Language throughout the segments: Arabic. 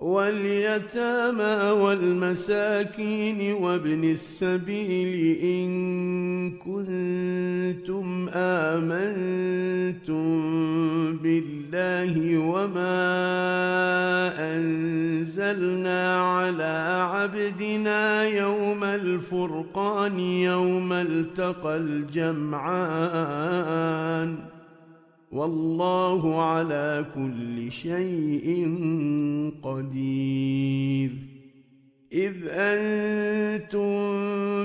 واليتامى والمساكين وابن السبيل إن كنتم آمنتم بالله وما أنزلنا على عبدنا يوم الفرقان يوم التقى الجمعان والله على كل شيء قدير. إذ أنتم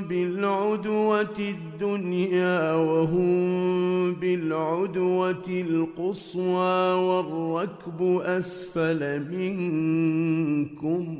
بالعدوة الدنيا وهم بالعدوة القصوى والركب أسفل منكم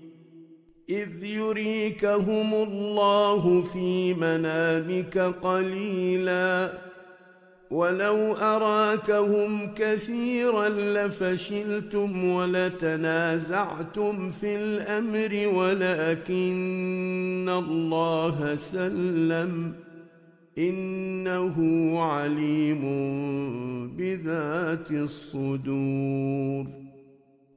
إذ يريكهم الله في منامك قليلا. ولو أراكهم كثيرا لفشلتم ولتنازعتم في الأمر ولكن الله سلم. إنه عليم بذات الصدور.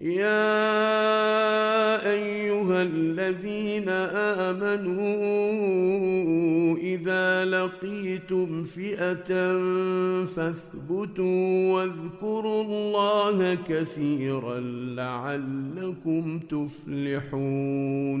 يا أيها الذين آمنوا إذا لقيتم فئة فاثبتوا واذكروا الله كثيرا لعلكم تفلحون.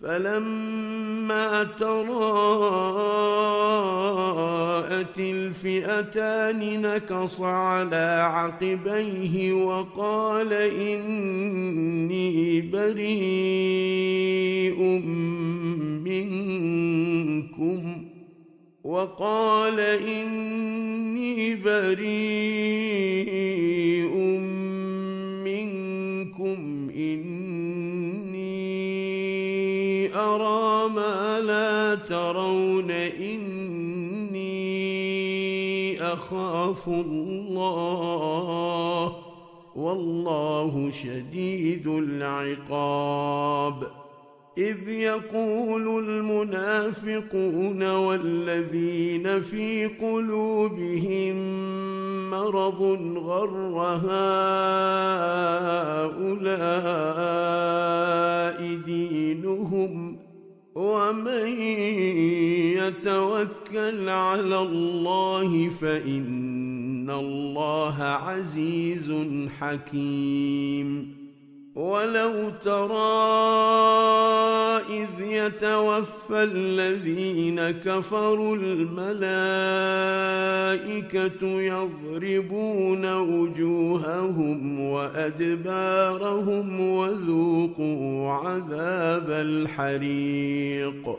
فلما تراءت الفئتان نكص على عقبيه وقال إني بريء منكم وقال إني بريء منكم اني ترون إني أخاف الله والله شديد العقاب. إذ يقول المنافقون والذين في قلوبهم مرض غر هؤلاء دينهم ومن يتوكل على الله فإن الله عزيز حكيم. ولو ترى إذ يتوفى الذين كفروا الملائكة يضربون وجوههم وأدبارهم وذوقوا عذاب الحريق.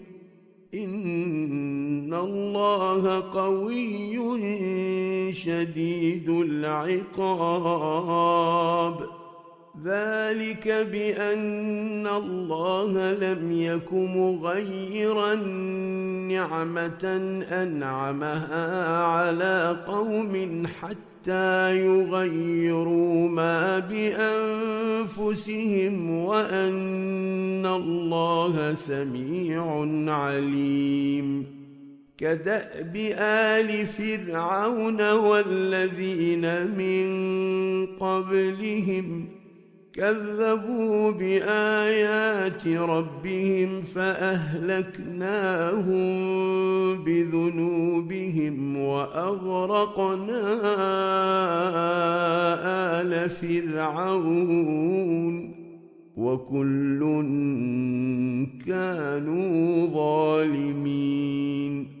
ان الله قوي شديد العقاب ذلك بان الله لم يك مغيرا نعمه انعمها على قوم حتى حتى يغيروا ما بأنفسهم وأن الله سميع عليم. كدأب آل فرعون والذين من قبلهم كذبوا بآيات ربهم فأهلكناهم بذنوبهم وأغرقنا آل فرعون وكل كانوا ظالمين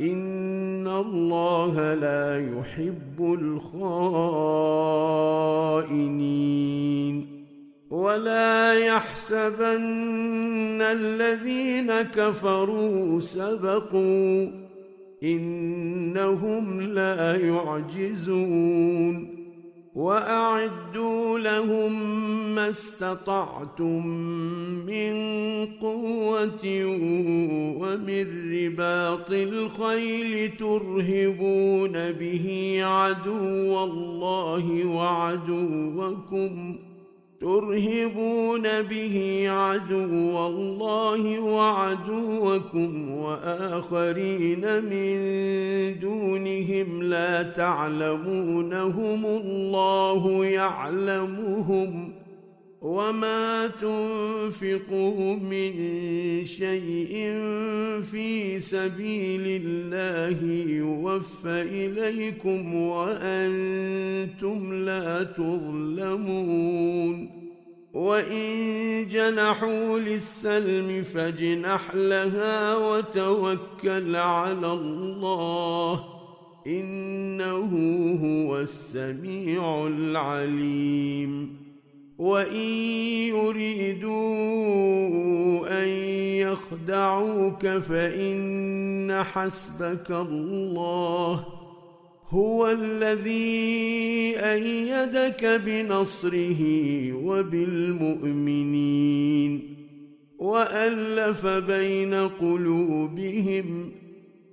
ان الله لا يحب الخائنين ولا يحسبن الذين كفروا سبقوا انهم لا يعجزون وأعدوا لهم ما استطعتم من قوة ومن رباط الخيل ترهبون به عدو الله وعدوكم ترهبون به عدو الله وعدوكم وآخرين من دونهم لا تعلمونهم الله يعلمهم وما تنفقوا من شيء في سبيل الله يوفى اليكم وأنتم لا تظلمون وان جنحوا للسلم فاجنح لها وتوكل على الله انه هو السميع العليم وان يريدوا ان يخدعوك فان حسبك الله هو الذي إيدك بنصره وبالمؤمنين والف بين قلوبهم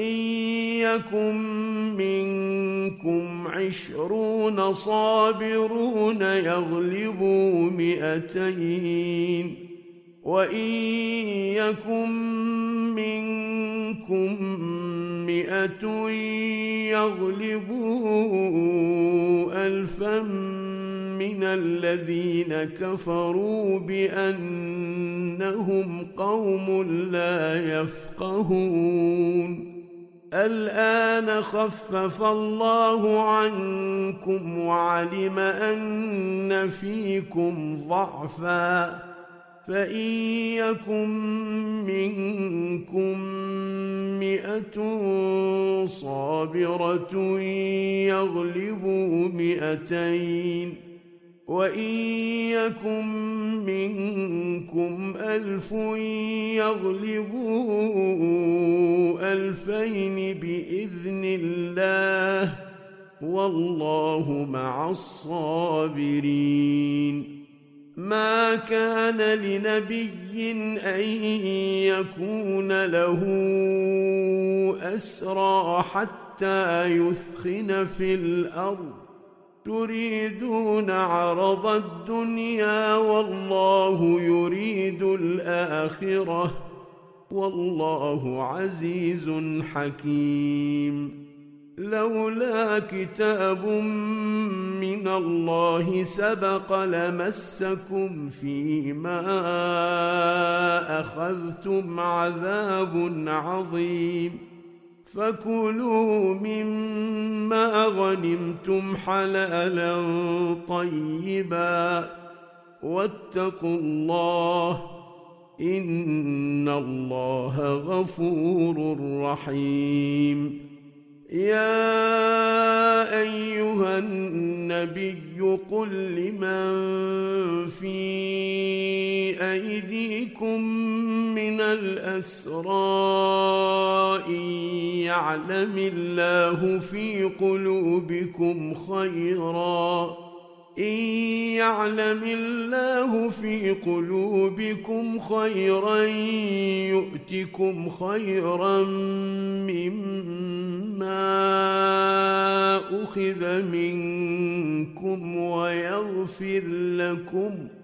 إن يكن منكم عشرون صابرون يغلبوا مئتين وإن يكن منكم مئة يغلبوا الفا من الذين كفروا بأنهم قوم لا يفقهون الآن خفف الله عنكم وعلم أن فيكم ضعفا فإن يكن منكم مئة صابرة يغلبوا مئتين وإن يكن منكم ألف يغلبوا ألفين بإذن الله والله مع الصابرين. ما كان لنبي أن يكون له أسرى حتى يثخن في الأرض تريدون عرض الدنيا والله يريد الآخرة. والله عزيز حكيم. لولا كتاب من الله سبق لمسكم فيما أخذتم عذاب عظيم. فكلوا مما غنمتم حلالا طيبا واتقوا الله إن الله غفور رحيم. يا أيها النبي قل لمن في أيديكم إن يعلم الله في قلوبكم خيرا. إن يعلم الله في قلوبكم خيرا يؤتكم خيرا مما أخذ منكم ويغفر لكم.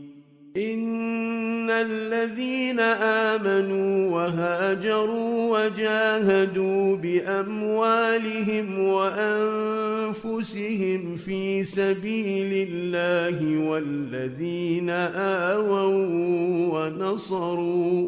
إن الذين آمنوا وهاجروا وجاهدوا بأموالهم وأنفسهم في سبيل الله والذين آووا ونصروا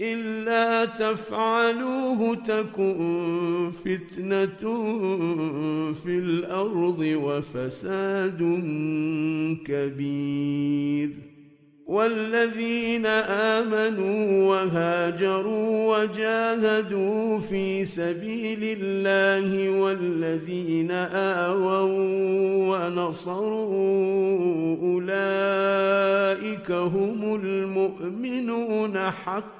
إلا تفعلوه تكن فتنة في الأرض وفساد كبير. والذين آمنوا وهاجروا وجاهدوا في سبيل الله والذين آووا ونصروا أولئك هم المؤمنون حقا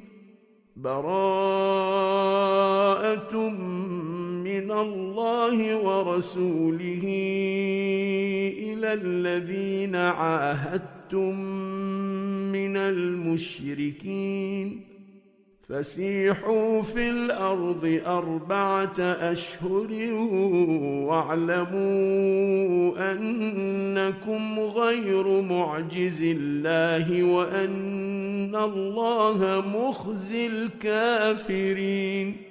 براءة من الله ورسوله إلى الذين عاهدتم من المشركين فسيحوا في الأرض أربعة أشهر واعلموا أنكم غير معجز الله وأن الله مخزي الكافرين.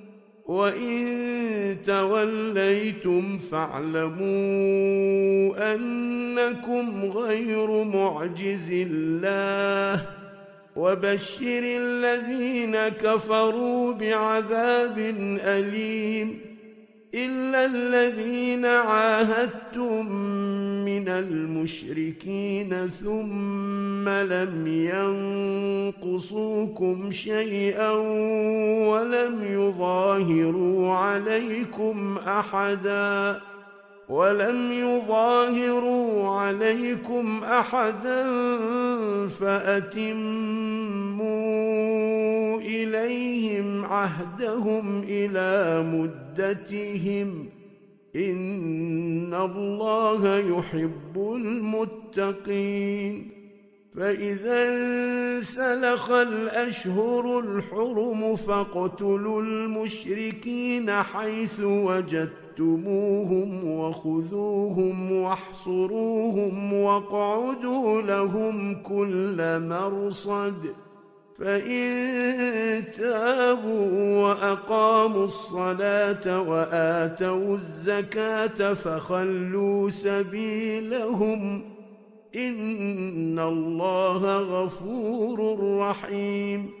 وان توليتم فاعلموا انكم غير معجز الله وبشر الذين كفروا بعذاب اليم إلا الذين عاهدتم من المشركين ثم لم ينقصوكم شيئا ولم يظاهروا عليكم أحدا ولم يظاهروا عليكم أحدا فأتموا إليهم عهدهم إلى مدتهم إن الله يحب المتقين فإذا انسلخ الأشهر الحرم فاقتلوا المشركين حيث وجدتموهم وخذوهم واحصروهم واقعدوا لهم كل مرصد فإن تابوا وأقاموا الصلاة وآتوا الزكاة فخلوا سبيلهم إن الله غفور رحيم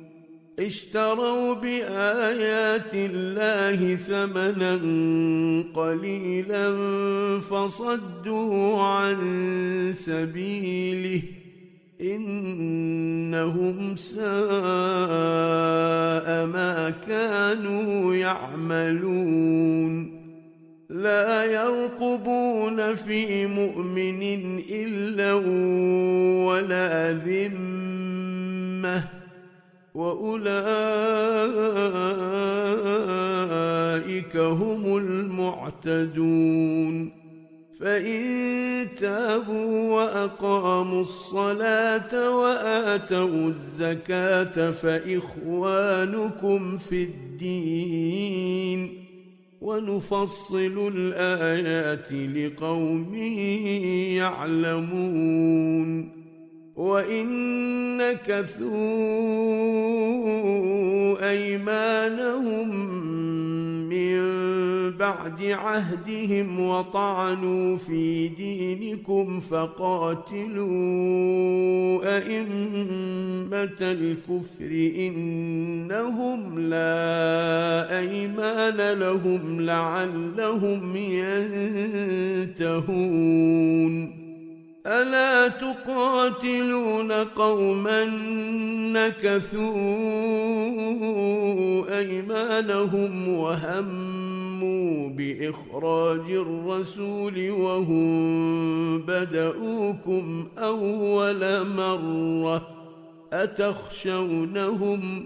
اشتروا بآيات الله ثمنا قليلا فصدوا عن سبيله إنهم ساء ما كانوا يعملون وآتوا الزكاة فإخوانكم في الدين ونفصل الآيات لقوم يعلمون وإن نكثوا أيمانهم بعد عهدهم وطعنوا في دينكم فقاتلوا أئمة الكفر إنهم لا أيمان لهم لعلهم ينتهون ألا تقاتلون قوما نكثوا أيمانهم وهموا بإخراج الرسول وهم بدؤوكم أول مرة أتخشونهم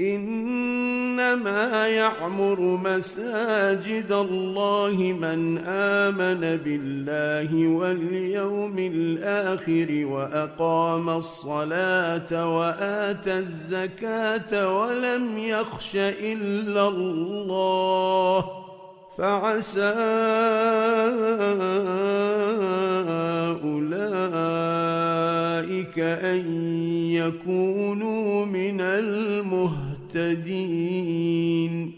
إنما يعمر مساجد الله من آمن بالله واليوم الآخر وأقام الصلاة واتى الزكاة ولم يخش إلا الله فعسى أولئك أن يكونوا من المهتدين. مهتدين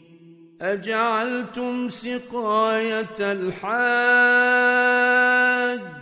أجعلتم سقاية الحاج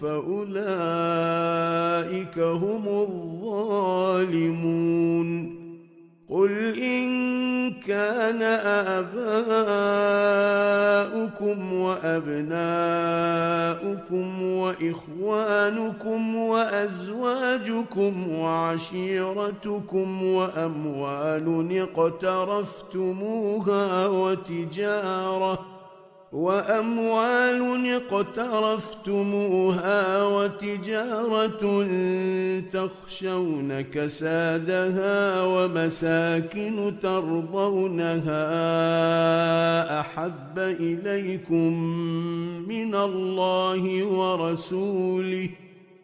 فأولئك هم الظالمون قل إن كان آباؤكم وأبناؤكم وإخوانكم وأزواجكم وعشيرتكم وأموال اقترفتموها وتجارة وأموال اقترفتموها وتجارة تخشون كسادها ومساكن ترضونها أحب إليكم من الله ورسوله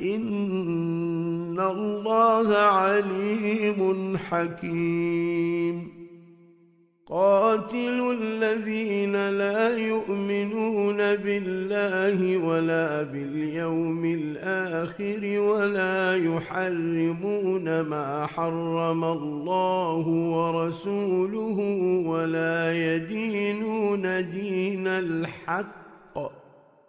ان الله عليم حكيم قاتلوا الذين لا يؤمنون بالله ولا باليوم الآخر ولا يحرمون ما حرم الله ورسوله ولا يدينون دين الحق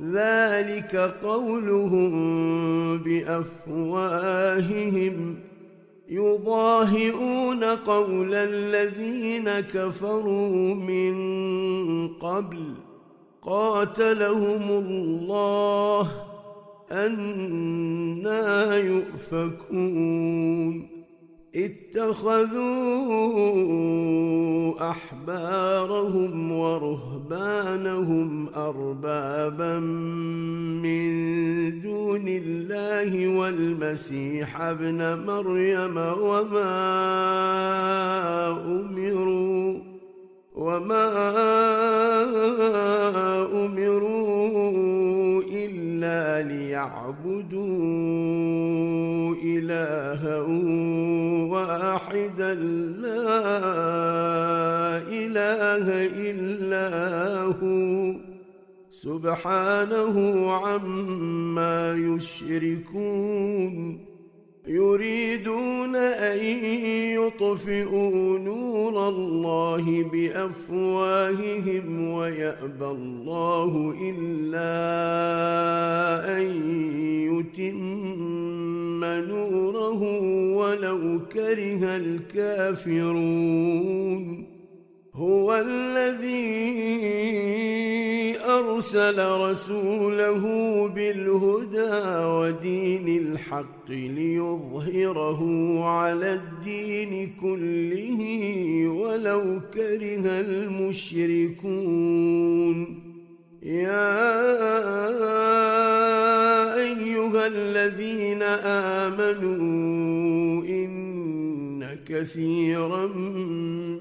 ذلك قولهم بأفواههم. يضاهئون قول الذين كفروا من قبل. قاتلهم الله أنا يؤفكون. اتخذوا أحبارهم ورهبانهم أربابا من دون الله والمسيح ابن مريم وما أمروا وما امروا الا ليعبدوا الها واحدا لا اله الا هو سبحانه عما يشركون يريدون أن يطفئوا نور الله بأفواههم ويأبى الله إلا أن يتم نوره ولو كره الكافرون. هو الذي أرسل رسوله بالهدى ودين الحق ليظهره على الدين كله ولو كره المشركون. يا أيها الذين آمنوا إن كثيرا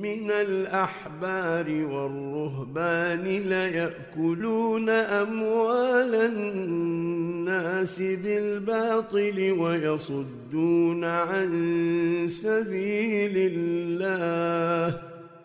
من الأحبار والرهبان ليأكلون أموال الناس بالباطل ويصدون عن سبيل الله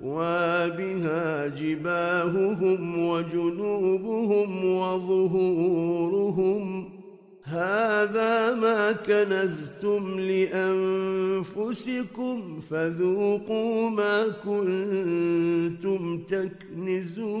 فتكوى بها جباههم وجنوبهم وظهورهم. هذا ما كنزتم لأنفسكم فذوقوا ما كنتم تكنزون.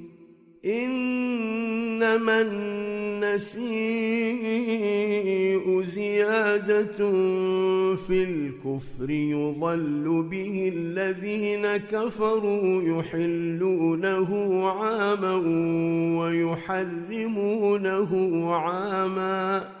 إنما النسيء زيادة في الكفر يضل به الذين كفروا يحلونه عاما ويحرمونه عاما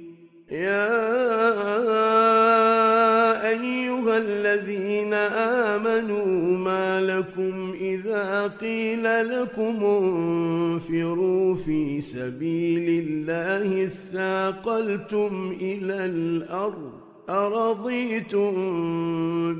يا أيها الذين آمنوا ما لكم إذا قيل لكم انفروا في سبيل الله اثاقلتم إلى الأرض أرضيتم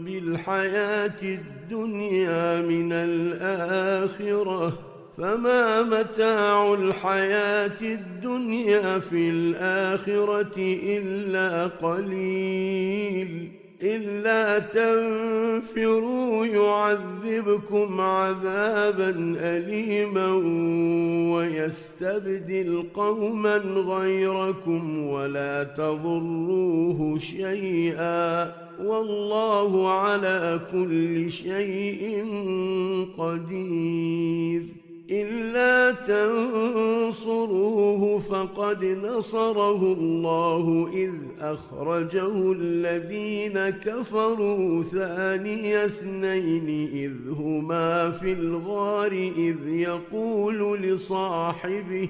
بالحياة الدنيا من الآخرة فما متاع الحياة الدنيا في الآخرة إلا قليل. إلا تنفروا يعذبكم عذابا أليما ويستبدل قوما غيركم ولا تضروه شيئا. والله على كل شيء قدير. إلا تنصروه فقد نصره الله إذ أخرجه الذين كفروا ثاني اثنين إذ هما في الغار إذ يقول لصاحبه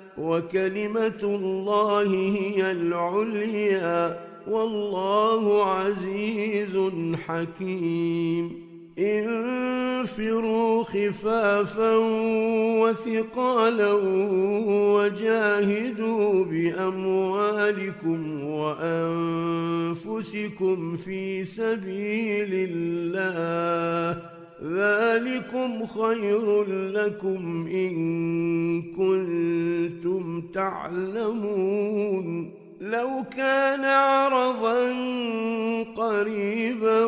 وكلمة الله هي العليا والله عزيز حكيم. انفروا خفافا وثقالا وجاهدوا بأموالكم وأنفسكم في سبيل الله. ذلكم خير لكم إن كنتم تعلمون. لو كان عرضا قريبا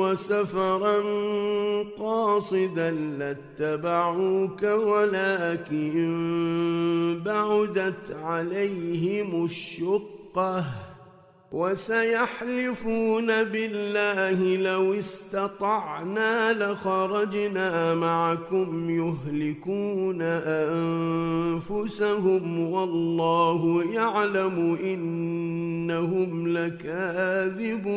وسفرا قاصدا لاتبعوك ولكن بعدت عليهم الشقة. وسيحلفون بالله لو استطعنا لخرجنا معكم يهلكون أنفسهم والله يعلم إنهم لكاذبون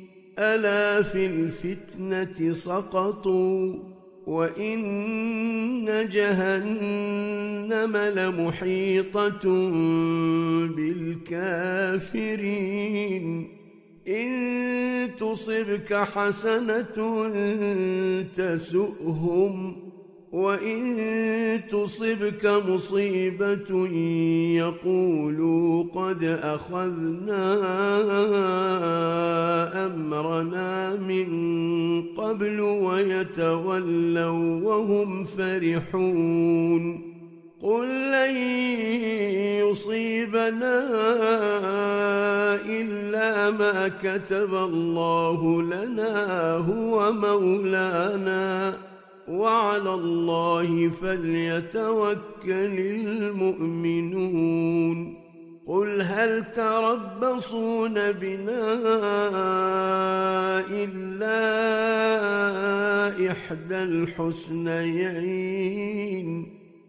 ألا في الفتنة سقطوا وإن جهنم لمحيطة بالكافرين. إن تصبك حسنة تسؤهم وان تصبك مصيبه يقولوا قد اخذنا امرنا من قبل ويتولوا وهم فرحون قل لن يصيبنا الا ما كتب الله لنا هو مولانا وعلى الله فليتوكل المؤمنون. قل هل تربصون بنا إلا إحدى الحسنيين؟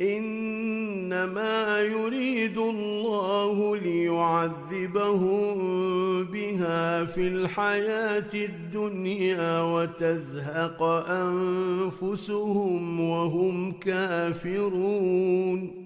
إنما يريد الله ليعذبهم بها في الحياة الدنيا وتزهق أنفسهم وهم كافرون.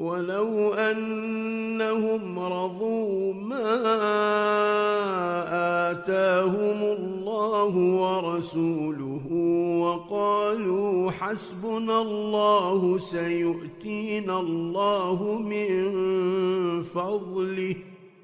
ولو أنهم رضوا ما آتاهم الله ورسوله وقالوا حسبنا الله سيؤتينا الله من فضله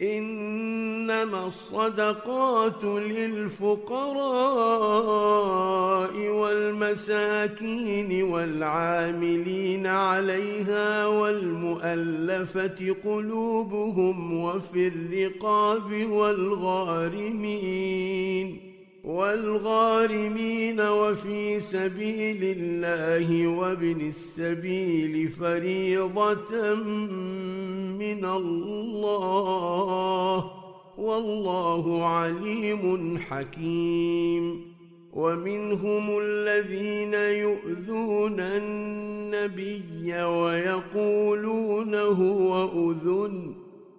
إنما الصدقات للفقراء والمساكين والعاملين عليها والمؤلفة قلوبهم وفي الرقاب والغارمين والغارمين وفي سبيل الله وابن السبيل فريضة من الله والله عليم حكيم. ومنهم الذين يؤذون النبي ويقولون هو أذن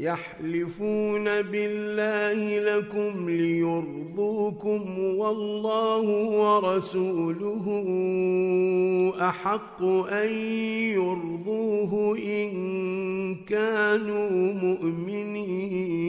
يحلفون بالله لكم ليرضوكم والله ورسوله أحق أن يرضوه إن كانوا مؤمنين.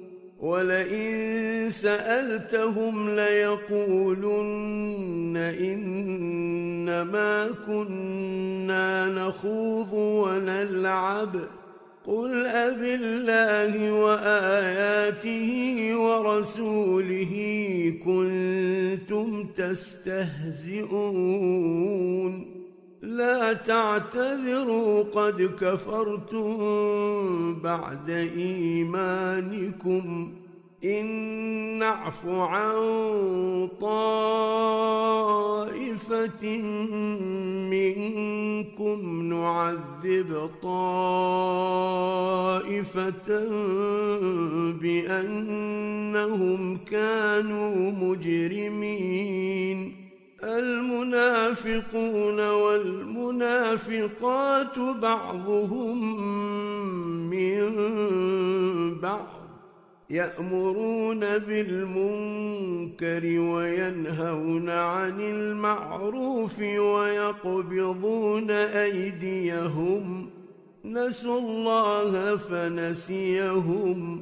ولئن سألتهم ليقولن إنما كنا نخوض ونلعب. قل أب الله وآياته ورسوله كنتم تستهزئون. لا تعتذروا قد كفرتم بعد إيمانكم. إن نعف عن طائفة منكم نعذب طائفة بأنهم كانوا مجرمين. المنافقون والمنافقات بعضهم من بعض يأمرون بالمنكر وينهون عن المعروف ويقبضون أيديهم نسوا الله فنسيهم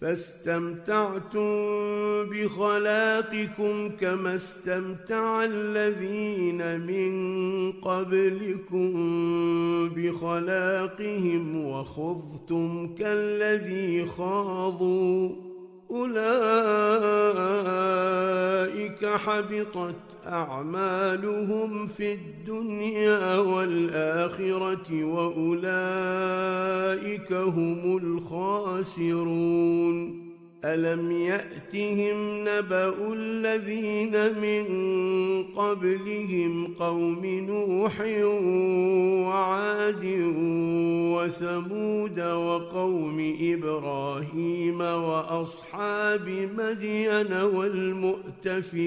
فاستمتعتم بخلاقكم كما استمتع الذين من قبلكم بخلاقهم وخضتم كالذي خاضوا. أولئك حبطت أعمالهم في الدنيا والآخرة وأولئك هم الخاسرون. الم ياتهم نبا الذين من قبلهم قوم نوح وعاد وثمود وقوم إبراهيم واصحاب مدين والمؤتفكات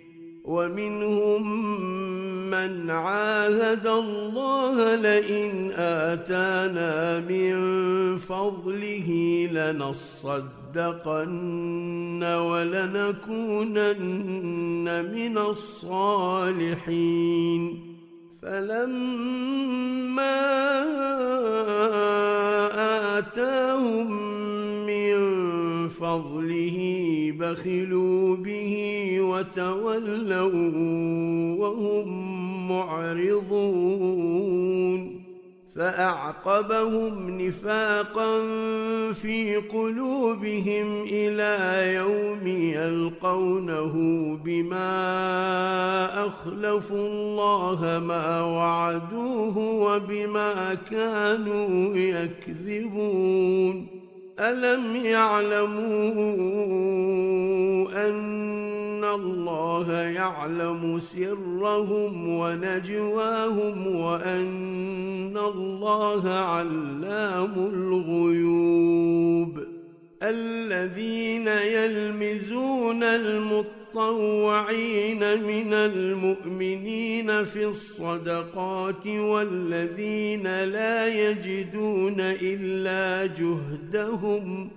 ومنهم من عاهد الله لئن آتانا من فضله لنصدقن ولنكونن من الصالحين. فلما آتاهم من فضله بخلوا به وتولوا وهم معرضون فأعقبهم نفاقا في قلوبهم إلى يوم يلقونه بما اخلفوا الله ما وعدوه وبما كانوا يكذبون الم يعلموا ان الله يعلم سرهم ونجواهم وان الله علام الغيوب الذين يلمزون المطوعين من المؤمنين في الصدقات والذين لا يجدون إلا جهدهم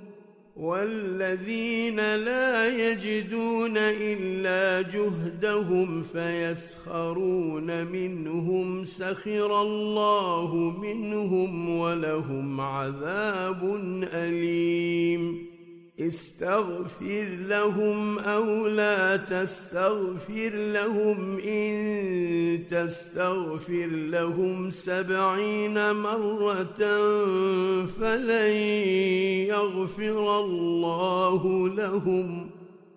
والذين لا يجدون إلا جهدهم فيسخرون منهم سخر الله منهم ولهم عذاب أليم استغفر لهم أو لا تستغفر لهم إن تستغفر لهم سبعين مرة فلن يغفر الله لهم.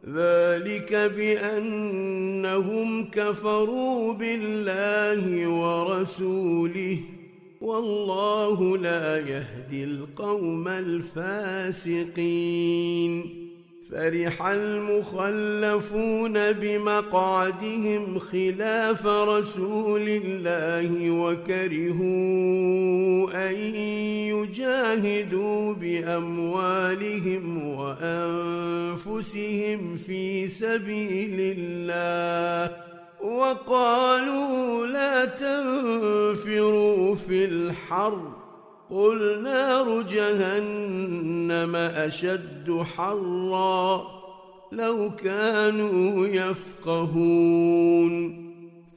ذلك بأنهم كفروا بالله ورسوله. والله لا يهدي القوم الفاسقين. فرح المخلفون بمقعدهم خلاف رسول الله وكرهوا أن يجاهدوا بأموالهم وأنفسهم في سبيل الله. وقالوا لا تنفروا في الحر. قل نار جهنم أشد حرا. لو كانوا يفقهون.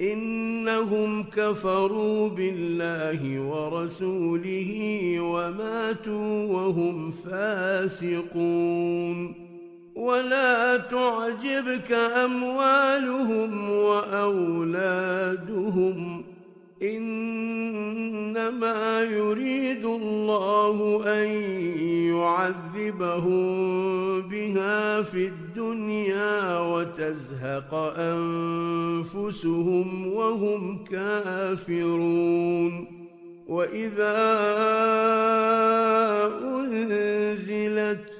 إنهم كفروا بالله ورسوله وماتوا وهم فاسقون. ولا تعجبك أموالهم وأولادهم إنما يريد الله أن يعذبهم بها في الدنيا وتزهق أنفسهم وهم كافرون. وإذا أنزلت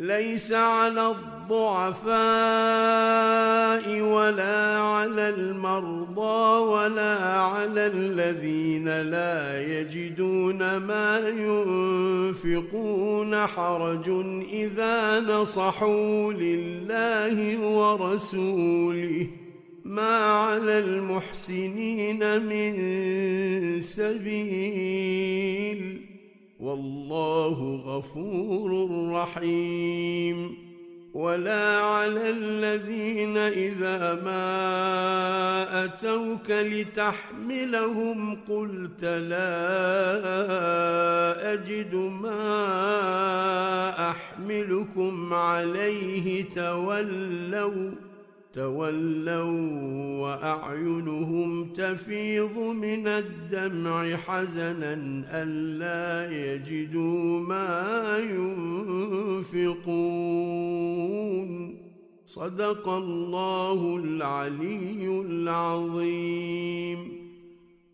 ليس على الضعفاء ولا على المرضى ولا على الذين لا يجدون ما ينفقون حرج إذا نصحوا لله ورسوله. ما على المحسنين من سبيل. والله غفور رحيم. ولا على الذين إذا ما أتوك لتحملهم قلت لا أجد ما أحملكم عليه تولوا. تولوا وأعينهم تفيض من الدمع حزنا ألا يجدوا ما ينفقون. صدق الله العلي العظيم.